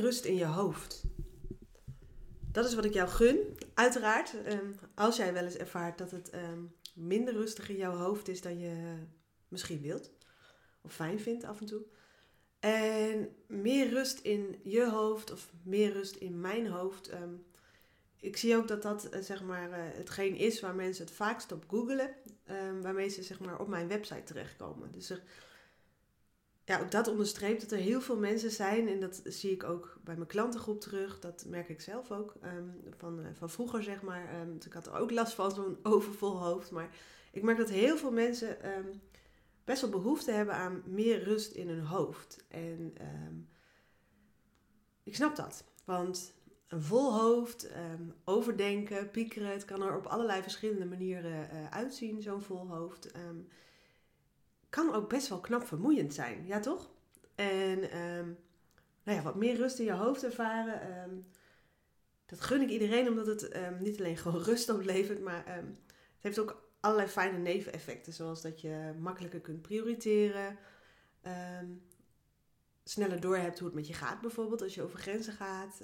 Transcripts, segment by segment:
Rust in je hoofd. Dat is wat ik jou gun. Uiteraard, ehm, als jij wel eens ervaart dat het ehm, minder rustig in jouw hoofd is dan je misschien wilt. Of fijn vindt af en toe. En meer rust in je hoofd of meer rust in mijn hoofd. Ehm, ik zie ook dat dat uh, zeg maar uh, hetgeen is waar mensen het vaakst op googelen. waarmee ze zeg maar op mijn website terechtkomen. Dus er, ja, ook dat onderstreept dat er heel veel mensen zijn. En dat zie ik ook bij mijn klantengroep terug. Dat merk ik zelf ook. Um, van, uh, van vroeger, zeg maar. Um, ik had er ook last van, zo'n overvol hoofd. Maar ik merk dat heel veel mensen um, best wel behoefte hebben aan meer rust in hun hoofd. En ik snap dat. Want een vol hoofd, overdenken, piekeren. Het kan er op allerlei verschillende manieren uh, uitzien, zo'n vol hoofd kan ook best wel knap vermoeiend zijn, ja toch? En um, nou ja, wat meer rust in je hoofd ervaren, um, dat gun ik iedereen omdat het um, niet alleen gewoon rust oplevert, maar het heeft ook allerlei fijne neveneffecten, zoals dat je makkelijker kunt prioriteren, sneller doorhebt hoe het met je gaat bijvoorbeeld als je over grenzen gaat,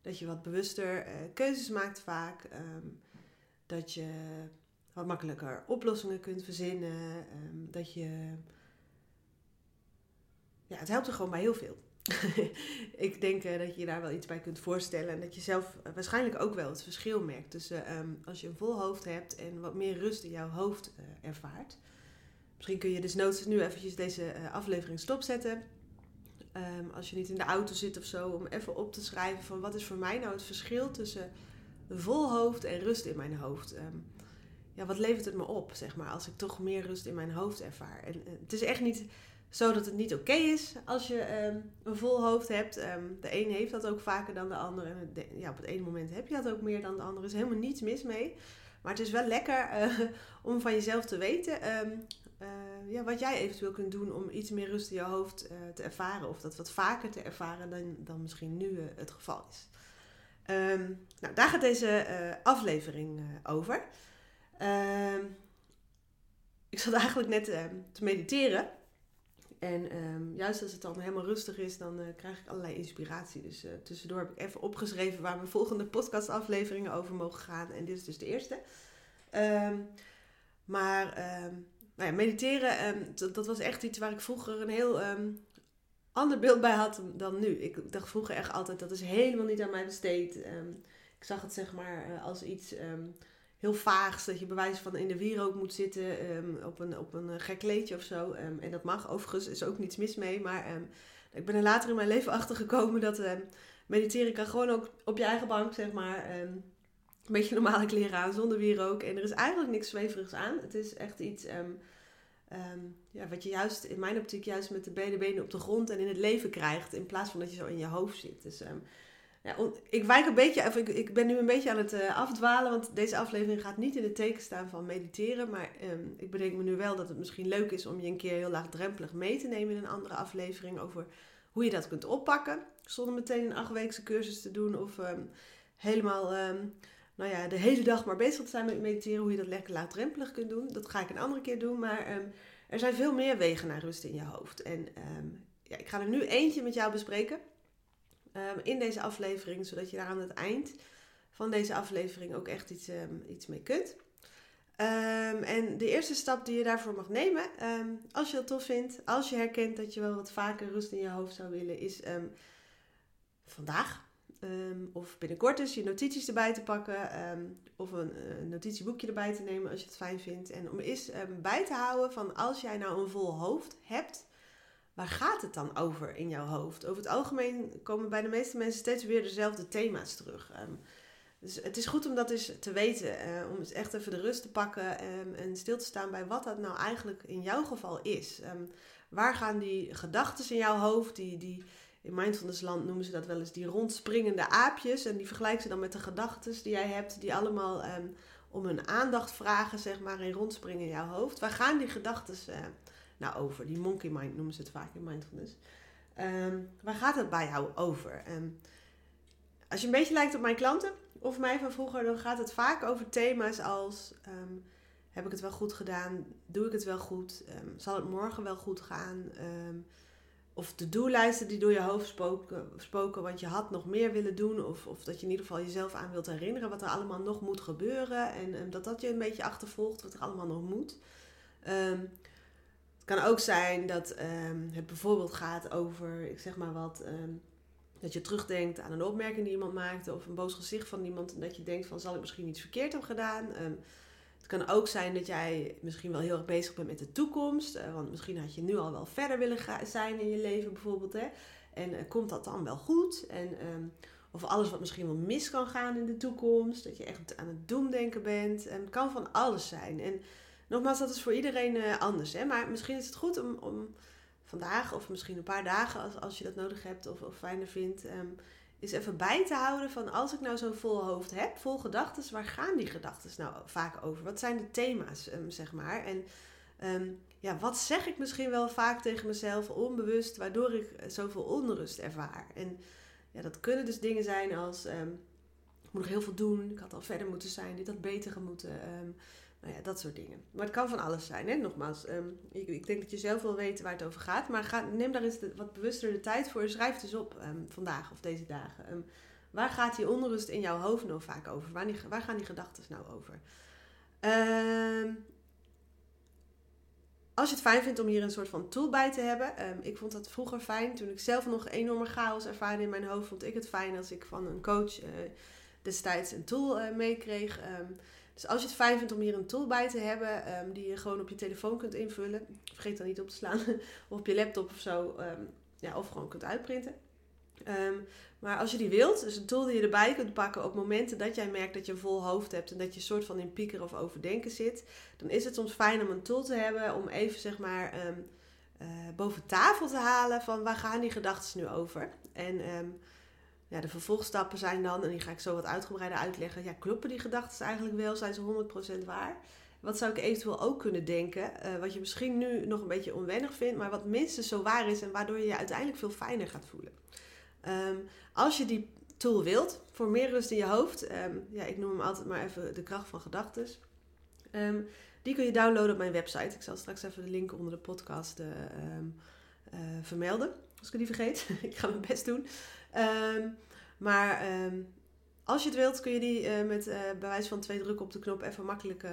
dat je wat bewuster uh, keuzes maakt vaak, dat je wat makkelijker oplossingen kunt verzinnen. Um, dat je. Ja, het helpt er gewoon bij heel veel. ik denk uh, dat je je daar wel iets bij kunt voorstellen. En dat je zelf uh, waarschijnlijk ook wel het verschil merkt tussen um, als je een vol hoofd hebt en wat meer rust in jouw hoofd uh, ervaart. Misschien kun je dus nu eventjes deze aflevering stopzetten. Um, als je niet in de auto zit of zo, om even op te schrijven van wat is voor mij nou het verschil tussen een vol hoofd en rust in mijn hoofd. Um, ja, wat levert het me op, zeg maar, als ik toch meer rust in mijn hoofd ervaar. En uh, het is echt niet zo dat het niet oké is als je um, een vol hoofd hebt. Um, de een heeft dat ook vaker dan de ander. En ja, op het ene moment heb je dat ook meer dan de ander. Er is helemaal niets mis mee. Maar het is wel lekker uh, om van jezelf te weten um, uh, ja, wat jij eventueel kunt doen om iets meer rust in je hoofd te ervaren. Of dat wat vaker te ervaren dan, dan misschien nu het geval is. nou, daar gaat deze aflevering over. Uh, ik zat eigenlijk net uh, te mediteren. En uh, juist als het dan helemaal rustig is, dan uh, krijg ik allerlei inspiratie. Dus uh, tussendoor heb ik even opgeschreven waar mijn volgende podcastafleveringen over mogen gaan. En dit is dus de eerste. Maar ehm, nou ja, mediteren, dat, dat, was echt iets waar ik vroeger een heel ander beeld bij had dan nu. Ik dacht vroeger echt altijd, dat is helemaal niet aan mij besteed. ik zag het zeg maar als iets heel vaags. Dat je bewijs van in de wierook moet zitten um, op, een, op een gek kleedje of zo. Um, en dat mag overigens, is ook niets mis mee. Maar um, ik ben er later in mijn leven achter gekomen dat mediteren kan gewoon ook op je eigen bank, zeg maar. een beetje normale kleren aan, zonder wierook. En er is eigenlijk niks zweverigs aan. Het is echt iets ja, wat je juist, in mijn optiek, juist met de beide benen op de grond en in het leven krijgt. In plaats van dat je zo in je hoofd zit. Dus ik wijk een beetje, ik, ik ben nu een beetje aan het uh, afdwalen, want deze aflevering gaat niet in het teken staan van mediteren. Maar um, ik bedenk me nu wel dat het misschien leuk is om je een keer heel laagdrempelig mee te nemen in een andere aflevering over hoe je dat kunt oppakken. Zonder meteen een achtweekse cursus te doen of um, helemaal um, nou ja, de hele dag maar bezig te zijn met mediteren. Hoe je dat lekker laagdrempelig kunt doen. Dat ga ik een andere keer doen, maar er zijn veel meer wegen naar rust in je hoofd. En ja, ik ga er nu eentje met jou bespreken um, in deze aflevering, zodat je daar aan het eind van deze aflevering ook echt iets, um, iets mee kunt. Um, en de eerste stap die je daarvoor mag nemen, als je dat tof vindt, als je herkent dat je wel wat vaker rust in je hoofd zou willen, is vandaag of binnenkort eens je notities erbij te pakken of een notitieboekje erbij te nemen als je het fijn vindt. En om eens bij te houden van als jij nou een vol hoofd hebt, waar gaat het dan over in jouw hoofd? Over het algemeen komen bij de meeste mensen steeds weer dezelfde thema's terug. Um, dus het is goed om dat eens te weten. Uh, om eens echt even de rust te pakken um, en stil te staan bij wat dat nou eigenlijk in jouw geval is. Um, waar gaan die gedachten in jouw hoofd, die, die in mindfulnessland noemen ze dat wel eens die rondspringende aapjes. En die vergelijken ze dan met de gedachten die jij hebt, die allemaal ehm, om hun aandacht vragen, zeg maar, en rondspringen in jouw hoofd. Waar gaan die gedachten uh, nou over? Die monkey mind noemen ze het vaak in mindfulness. Ehm, waar gaat het bij jou over? Um, als je een beetje lijkt op mijn klanten of mij van vroeger, dan gaat het vaak over thema's als: heb ik het wel goed gedaan? Doe ik het wel goed? zal het morgen wel goed gaan? of de doellijsten die door je hoofd spoken, spoken, want je had nog meer willen doen. Of, of dat je in ieder geval jezelf aan wilt herinneren wat er allemaal nog moet gebeuren. En, dat dat je een beetje achtervolgt wat er allemaal nog moet. Kan ook zijn dat um, het bijvoorbeeld gaat over, ik zeg maar wat, um, dat je terugdenkt aan een opmerking die iemand maakte. Of een boos gezicht van iemand. En dat je denkt van zal ik misschien iets verkeerd hebben gedaan. Het kan ook zijn dat jij misschien wel heel erg bezig bent met de toekomst. Eh, want misschien had je nu al wel verder willen zijn in je leven bijvoorbeeld. Hè? En uh, komt dat dan wel goed? En, of alles wat misschien wel mis kan gaan in de toekomst. Dat je echt aan het doemdenken bent. En het kan van alles zijn. En nogmaals, dat is voor iedereen uh, anders. Hè? Maar misschien is het goed om, om vandaag of misschien een paar dagen als, als je dat nodig hebt of, of fijner vindt. Um, is even bij te houden van als ik nou zo'n vol hoofd heb, vol gedachten, waar gaan die gedachten nou vaak over? Wat zijn de thema's, um, zeg maar? En um, ja, wat zeg ik misschien wel vaak tegen mezelf onbewust, waardoor ik eh, zoveel onrust ervaar? En ja, dat kunnen dus dingen zijn als ik moet nog heel veel doen, ik had al verder moeten zijn, dit had beter moeten. Nou ja, dat soort dingen. Maar het kan van alles zijn, hè? nogmaals. Um, ik, ik, denk dat je zelf wel weet waar het over gaat. Maar ga, neem daar eens wat bewuster de tijd voor. Schrijf het eens op um, vandaag of deze dagen. Um, waar gaat die onrust in jouw hoofd nou vaak over? Waar, waar gaan die gedachten nou over? als je het fijn vindt om hier een soort van tool bij te hebben. ik vond dat vroeger fijn. Toen ik zelf nog enorme chaos ervaarde in mijn hoofd, vond ik het fijn als ik van een coach uh, destijds een tool uh, meekreeg. Dus als je het fijn vindt om hier een tool bij te hebben, um, die je gewoon op je telefoon kunt invullen, vergeet dan niet op te slaan, of op je laptop of zo, um, ja, of gewoon kunt uitprinten. Um, maar als je die wilt, dus een tool die je erbij kunt pakken op momenten dat jij merkt dat je een vol hoofd hebt en dat je soort van in pieker of overdenken zit, dan is het soms fijn om een tool te hebben om even zeg maar uh, boven tafel te halen van waar gaan die gedachten nu over. En ja, de vervolgstappen zijn dan, en die ga ik zo wat uitgebreider uitleggen. Ja, kloppen die gedachten eigenlijk wel? Zijn ze 100% waar? Wat zou ik eventueel ook kunnen denken? Uh, wat je misschien nu nog een beetje onwennig vindt, maar wat minstens zo waar is en waardoor je je uiteindelijk veel fijner gaat voelen. Um, als je die tool wilt, voor meer rust in je hoofd, um, ja, ik noem hem altijd maar even de kracht van gedachten. Um, die kun je downloaden op mijn website. Ik zal straks even de link onder de podcast uh, uh, vermelden, als ik niet vergeet. ik ga mijn best doen. Um, maar um, als je het wilt, kun je die uh, met uh, bewijs van twee drukken op de knop even makkelijk uh,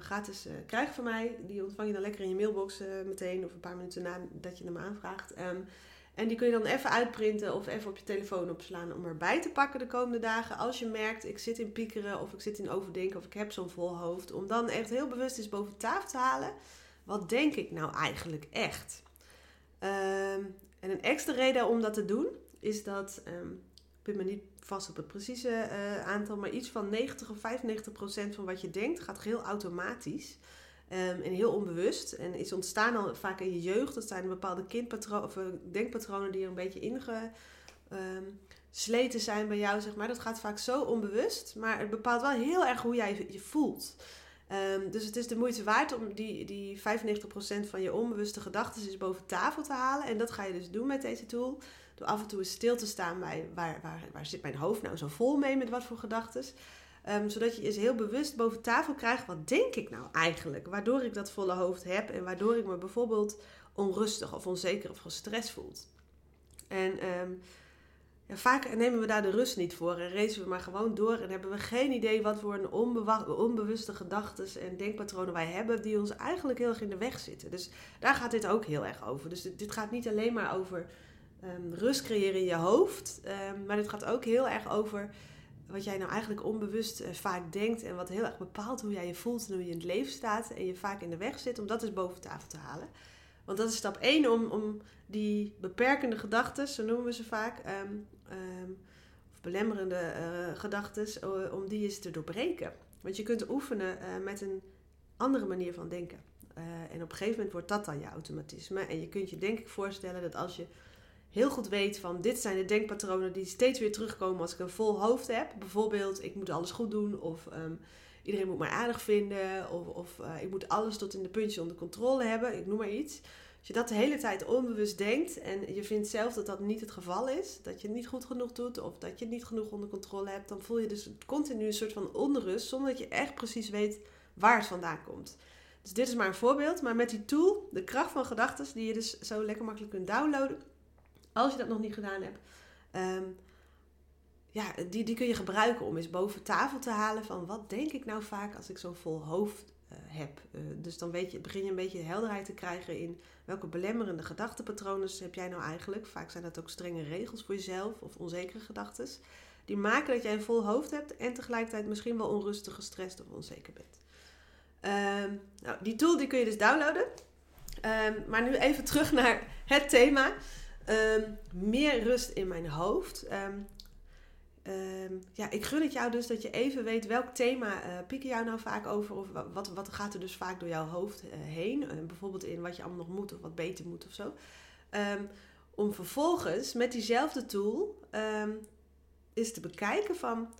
gratis krijgen van mij. Die ontvang je dan lekker in je mailbox meteen of een paar minuten nadat je hem aanvraagt. Um, en die kun je dan even uitprinten of even op je telefoon opslaan om erbij te pakken de komende dagen. Als je merkt, ik zit in piekeren of ik zit in overdenken of ik heb zo'n vol hoofd. Om dan echt heel bewust eens boven tafel te halen. Wat denk ik nou eigenlijk echt? En een extra reden om dat te doen is dat, um, ik ben me niet vast op het precieze uh, aantal, maar iets van 90 of 95 procent van wat je denkt gaat heel automatisch. Um, en heel onbewust. En is ontstaan al vaak in je jeugd. Dat zijn bepaalde kindpatronen of uh, denkpatronen die er een beetje ingesleten um, zijn bij jou, zeg maar. Dat gaat vaak zo onbewust. Maar het bepaalt wel heel erg hoe jij je voelt. Um, dus het is de moeite waard om die, die 95% van je onbewuste gedachten eens boven tafel te halen. En dat ga je dus doen met deze tool. Door af en toe eens stil te staan bij waar, waar, waar zit mijn hoofd nou zo vol mee met wat voor gedachten. Um, zodat je eens heel bewust boven tafel krijgt, wat denk ik nou eigenlijk? Waardoor ik dat volle hoofd heb en waardoor ik me bijvoorbeeld onrustig of onzeker of gestrest voel. En um, ja, vaak nemen we daar de rust niet voor en racen we maar gewoon door en hebben we geen idee wat voor een onbewuste gedachten en denkpatronen wij hebben die ons eigenlijk heel erg in de weg zitten. Dus daar gaat dit ook heel erg over. Dus dit, gaat niet alleen maar over um, rust creëren in je hoofd. Um, maar dit gaat ook heel erg over wat jij nou eigenlijk onbewust uh, vaak denkt. En wat heel erg bepaalt hoe jij je voelt en hoe je in het leven staat. En je vaak in de weg zit om dat eens boven tafel te halen. Want dat is stap 1 om, om die beperkende gedachten, zo noemen we ze vaak, um, of belemmerende uh, gedachten, uh, om die eens te doorbreken. Want je kunt oefenen uh, met een andere manier van denken. en op een gegeven moment wordt dat dan je automatisme. En je kunt je denk ik voorstellen dat als je heel goed weet van dit zijn de denkpatronen die steeds weer terugkomen als ik een vol hoofd heb. Bijvoorbeeld, ik moet alles goed doen of ehm, iedereen moet mij aardig vinden of, of eh, ik moet alles tot in de puntjes onder controle hebben, ik noem maar iets. Als je dat de hele tijd onbewust denkt en je vindt zelf dat dat niet het geval is, dat je het niet goed genoeg doet of dat je het niet genoeg onder controle hebt, dan voel je dus continu een soort van onrust zonder dat je echt precies weet waar het vandaan komt. Dus dit is maar een voorbeeld, maar met die tool, de kracht van gedachten, die je dus zo lekker makkelijk kunt downloaden, als je dat nog niet gedaan hebt, ehm, ja, die, die kun je gebruiken om eens boven tafel te halen van wat denk ik nou vaak als ik zo'n vol hoofd uh, heb. Uh, dus dan weet je, begin je een beetje helderheid te krijgen in welke belemmerende gedachtenpatronen heb jij nou eigenlijk. Vaak zijn dat ook strenge regels voor jezelf of onzekere gedachten. Die maken dat jij een vol hoofd hebt en tegelijkertijd misschien wel onrustig, gestrest of onzeker bent. Um, nou, die tool die kun je dus downloaden. Um, maar nu even terug naar het thema. Um, meer rust in mijn hoofd. Ja, ik gun het jou dus dat je even weet welk thema uh, pieken jou nou vaak over. Of wat, wat gaat er dus vaak door jouw hoofd uh, heen. Uh, bijvoorbeeld in wat je allemaal nog moet of wat beter moet of zo. om vervolgens met diezelfde tool is te bekijken van...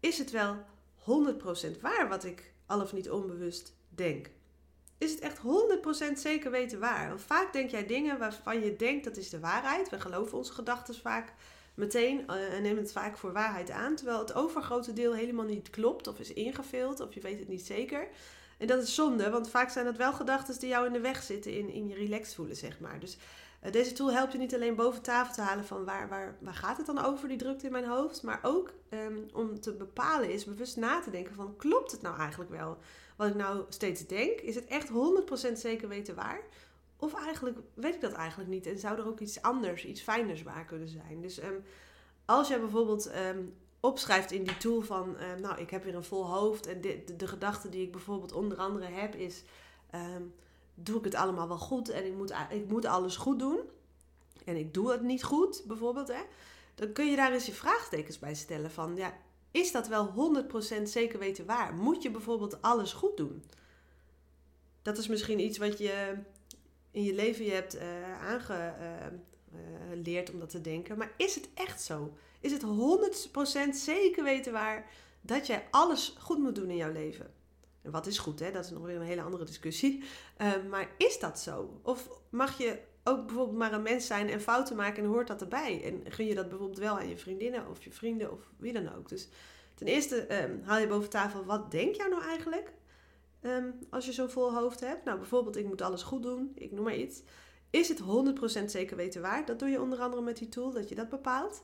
Is het wel 100% waar wat ik al of niet onbewust denk. Is het echt 100% zeker weten waar? Want vaak denk jij dingen waarvan je denkt dat is de waarheid. We geloven onze gedachten vaak meteen uh, en nemen het vaak voor waarheid aan. Terwijl het overgrote deel helemaal niet klopt of is ingevuld of je weet het niet zeker. En dat is zonde, want vaak zijn dat wel gedachten die jou in de weg zitten in, in je relaxed voelen, zeg maar. Dus uh, deze tool helpt je niet alleen boven tafel te halen van waar, waar, waar gaat het dan over, die drukte in mijn hoofd. Maar ook um, om te bepalen is bewust na te denken van klopt het nou eigenlijk wel? Wat ik nou steeds denk, is het echt 100% zeker weten waar? Of eigenlijk weet ik dat eigenlijk niet en zou er ook iets anders, iets fijners waar kunnen zijn. Dus um, als je bijvoorbeeld um, opschrijft in die tool van, uh, nou ik heb weer een vol hoofd en de, de, de gedachte die ik bijvoorbeeld onder andere heb is doe ik het allemaal wel goed en ik moet, ik moet alles goed doen. En ik doe het niet goed, bijvoorbeeld. Hè? Dan kun je daar eens je vraagtekens bij stellen van, ja, is dat wel 100% zeker weten waar? Moet je bijvoorbeeld alles goed doen? Dat is misschien iets wat je in je leven je hebt uh, aangeleerd uh, om dat te denken. Maar is het echt zo? Is het 100% zeker weten waar dat jij alles goed moet doen in jouw leven? En wat is goed, hè? dat is nog weer een hele andere discussie. Maar is dat zo? Of mag je ook bijvoorbeeld maar een mens zijn en fouten maken en hoort dat erbij? En gun je dat bijvoorbeeld wel aan je vriendinnen of je vrienden of wie dan ook? Dus ten eerste um, haal je boven tafel, wat denk jij nou eigenlijk um, als je zo'n vol hoofd hebt? Nou, bijvoorbeeld, ik moet alles goed doen, ik noem maar iets. Is het 100% zeker weten waar? Dat doe je onder andere met die tool, dat je dat bepaalt.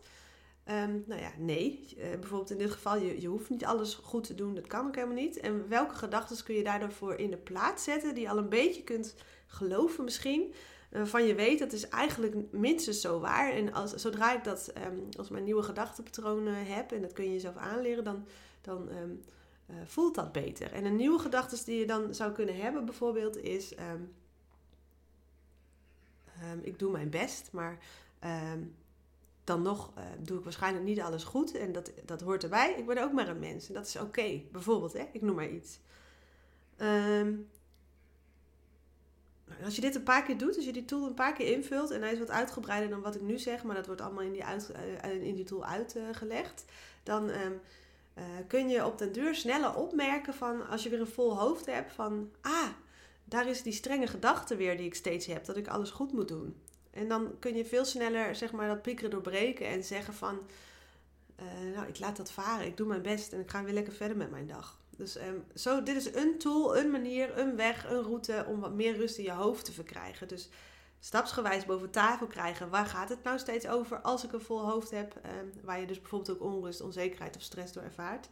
Um, nou ja, nee. Uh, bijvoorbeeld in dit geval, je, je hoeft niet alles goed te doen. Dat kan ook helemaal niet. En welke gedachten kun je daardoor voor in de plaats zetten, die al een beetje kunt geloven misschien, waarvan uh, je weet dat is eigenlijk minstens zo waar. En als, zodra ik dat um, als mijn nieuwe gedachtenpatroon heb, en dat kun je jezelf aanleren, dan, dan uh, voelt dat beter. En een nieuwe gedachte die je dan zou kunnen hebben bijvoorbeeld is, ik doe mijn best, maar dan nog uh, doe ik waarschijnlijk niet alles goed. En dat, dat hoort erbij. Ik ben ook maar een mens. En dat is oké. Bijvoorbeeld, hè? ik noem maar iets. Um, als je dit een paar keer doet, als je die tool een paar keer invult, en hij is wat uitgebreider dan wat ik nu zeg, maar dat wordt allemaal in die, uh, in die tool uitgelegd, dan uh, kun je op den duur sneller opmerken van, als je weer een vol hoofd hebt, van, ah, daar is die strenge gedachte weer die ik steeds heb, dat ik alles goed moet doen. En dan kun je veel sneller zeg maar, dat piekeren doorbreken en zeggen van... Uh, nou, ik laat dat varen, ik doe mijn best en ik ga weer lekker verder met mijn dag. Dus um, zo, dit is een tool, een manier, een weg, een route om wat meer rust in je hoofd te verkrijgen. Dus stapsgewijs boven tafel krijgen. Waar gaat het nou steeds over als ik een vol hoofd heb? Um, waar je dus bijvoorbeeld ook onrust, onzekerheid of stress door ervaart.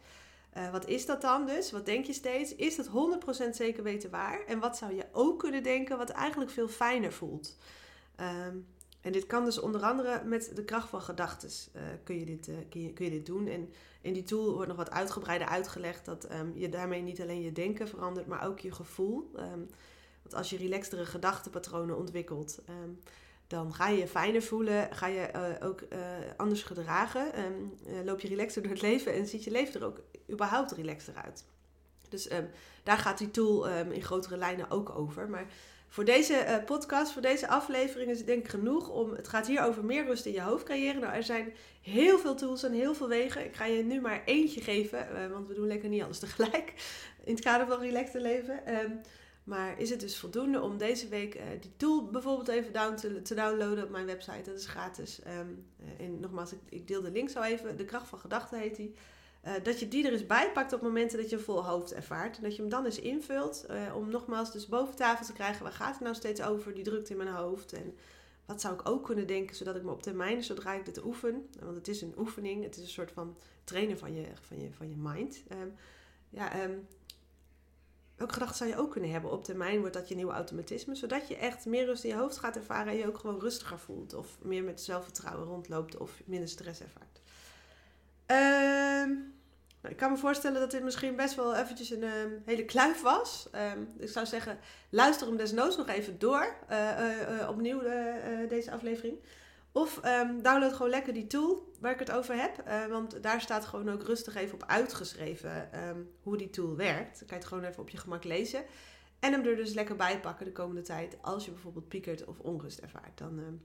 Uh, wat is dat dan dus? Wat denk je steeds? Is dat 100% zeker weten waar? En wat zou je ook kunnen denken wat eigenlijk veel fijner voelt? Um, en dit kan dus onder andere met de kracht van gedachten uh, kun, je dit, uh, kun, je, dit doen. En in die tool wordt nog wat uitgebreider uitgelegd dat um, je daarmee niet alleen je denken verandert, maar ook je gevoel. Um, want als je relaxtere gedachtenpatronen ontwikkelt, dan ga je je fijner voelen, ga je uh, ook anders gedragen, loop je relaxer door het leven en ziet je leven er ook überhaupt relaxter uit. Dus daar gaat die tool in grotere lijnen ook over. Maar voor deze podcast, voor deze aflevering is het denk ik genoeg om. Het gaat hier over meer rust in je hoofd creëren. Nou, er zijn heel veel tools en heel veel wegen. Ik ga je nu maar eentje geven, want we doen lekker niet alles tegelijk. In het kader van relaxed leven. Maar is het dus voldoende om deze week uh, die tool bijvoorbeeld even down te, te, downloaden op mijn website? Dat is gratis. Um, en nogmaals, ik, ik, deel de link zo even. De kracht van gedachten heet die. Uh, dat je die er eens bij pakt op momenten dat je een vol hoofd ervaart. En dat je hem dan eens invult. Om nogmaals dus boven tafel te krijgen. Waar gaat het nou steeds over? Die drukte in mijn hoofd. En wat zou ik ook kunnen denken, zodat ik me op termijn, zodra ik dit oefen. Want het is een oefening. Het is een soort van trainen van je, van je, van je mind. Um, ja, um, Welke gedachten zou je ook kunnen hebben op termijn? Wordt dat je nieuwe automatisme? Zodat je echt meer rust in je hoofd gaat ervaren en je ook gewoon rustiger voelt. Of meer met zelfvertrouwen rondloopt of minder stress ervaart. Uh, ik kan me voorstellen dat dit misschien best wel eventjes een ehm, hele kluif was. Um, ik zou zeggen, luister hem desnoods nog even door. Uh, opnieuw deze aflevering. Of um, download gewoon lekker die tool waar ik het over heb. Uh, want daar staat gewoon ook rustig even op uitgeschreven um, hoe die tool werkt. Dan kan je het gewoon even op je gemak lezen. En hem er dus lekker bij pakken de komende tijd. Als je bijvoorbeeld piekert of onrust ervaart. Dan, um,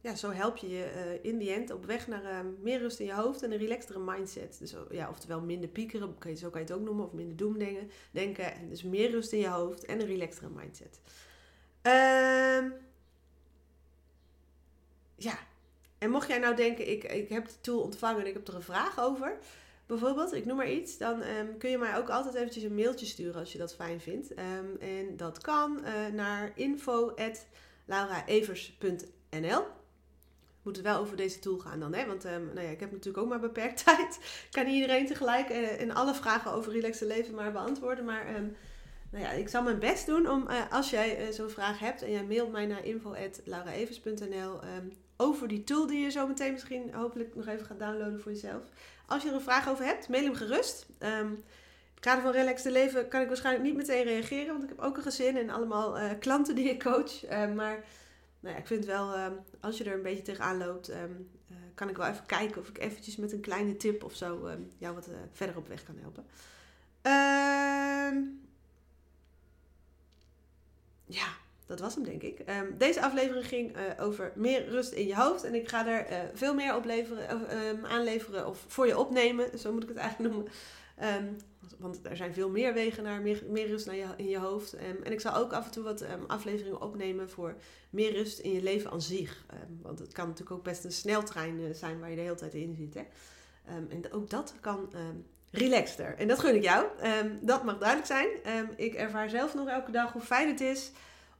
ja, zo help je je uh, in die end op weg naar meer rust in je hoofd en een relaxtere mindset. Dus ja, oftewel minder piekeren, kan je, zo kan je het ook noemen. Of minder doemdenken. Denken. En dus meer rust in je hoofd en een relaxtere mindset. Ehm ja, en mocht jij nou denken, ik, ik heb de tool ontvangen en ik heb er een vraag over, bijvoorbeeld, ik noem maar iets, dan um, kun je mij ook altijd eventjes een mailtje sturen als je dat fijn vindt. Um, en dat kan uh, naar info.lauraevers.nl moet het wel over deze tool gaan dan, hè? Want um, nou ja, ik heb natuurlijk ook maar beperkt tijd. Ik kan niet iedereen tegelijk uh, in alle vragen over relaxed leven maar beantwoorden. Maar nou ja, ik zal mijn best doen om, uh, als jij uh, zo'n vraag hebt en jij mailt mij naar info.lauraevers.nl um, over die tool die je zo meteen misschien hopelijk nog even gaat downloaden voor jezelf. Als je er een vraag over hebt, mail hem gerust. Um, in het kader van Relax te Leven kan ik waarschijnlijk niet meteen reageren, want ik heb ook een gezin en allemaal uh, klanten die ik coach. Uh, maar nou ja, ik vind wel, als je er een beetje tegenaan loopt, kan ik wel even kijken of ik eventjes met een kleine tip of zo jou wat verder op weg kan helpen. Ja, dat was hem, denk ik. Um, deze aflevering ging uh, over meer rust in je hoofd. En ik ga er uh, veel meer op um, aanleveren of voor je opnemen. Zo moet ik het eigenlijk noemen. Um, want er zijn veel meer wegen naar meer, rust naar je, in je hoofd. en ik zal ook af en toe wat afleveringen opnemen voor meer rust in je leven aan zich. want het kan natuurlijk ook best een sneltrein uh, zijn waar je de hele tijd in zit. Hè? en ook dat kan relaxter. En dat gun ik jou. dat mag duidelijk zijn. ik ervaar zelf nog elke dag hoe fijn het is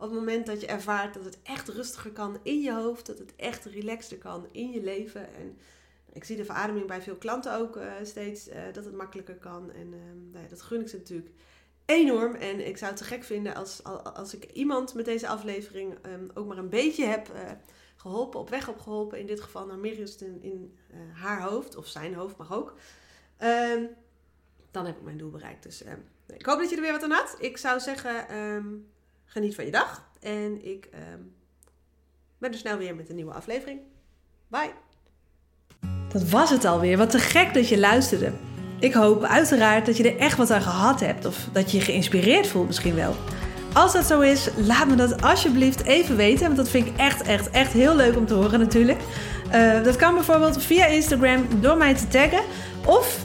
op het moment dat je ervaart dat het echt rustiger kan in je hoofd, dat het echt relaxter kan in je leven. En ik zie de verademing bij veel klanten ook uh, steeds, uh, dat het makkelijker kan. En uh, dat gun ik ze natuurlijk enorm. En ik zou het te gek vinden als, als ik iemand met deze aflevering ook maar een beetje heb geholpen, op weg op geholpen. In dit geval naar meer rust in, in haar hoofd, of zijn hoofd mag ook. Um, dan heb ik mijn doel bereikt. Dus ehm, ik hoop dat je er weer wat aan had. Ik zou zeggen, Geniet van je dag. En ik um, ben er snel weer met een nieuwe aflevering. Bye. Dat was het alweer. Wat te gek dat je luisterde. Ik hoop uiteraard dat je er echt wat aan gehad hebt. Of dat je je geïnspireerd voelt misschien wel. Als dat zo is, laat me dat alsjeblieft even weten. Want dat vind ik echt, echt, echt heel leuk om te horen natuurlijk. Uh, dat kan bijvoorbeeld via Instagram door mij te taggen. Of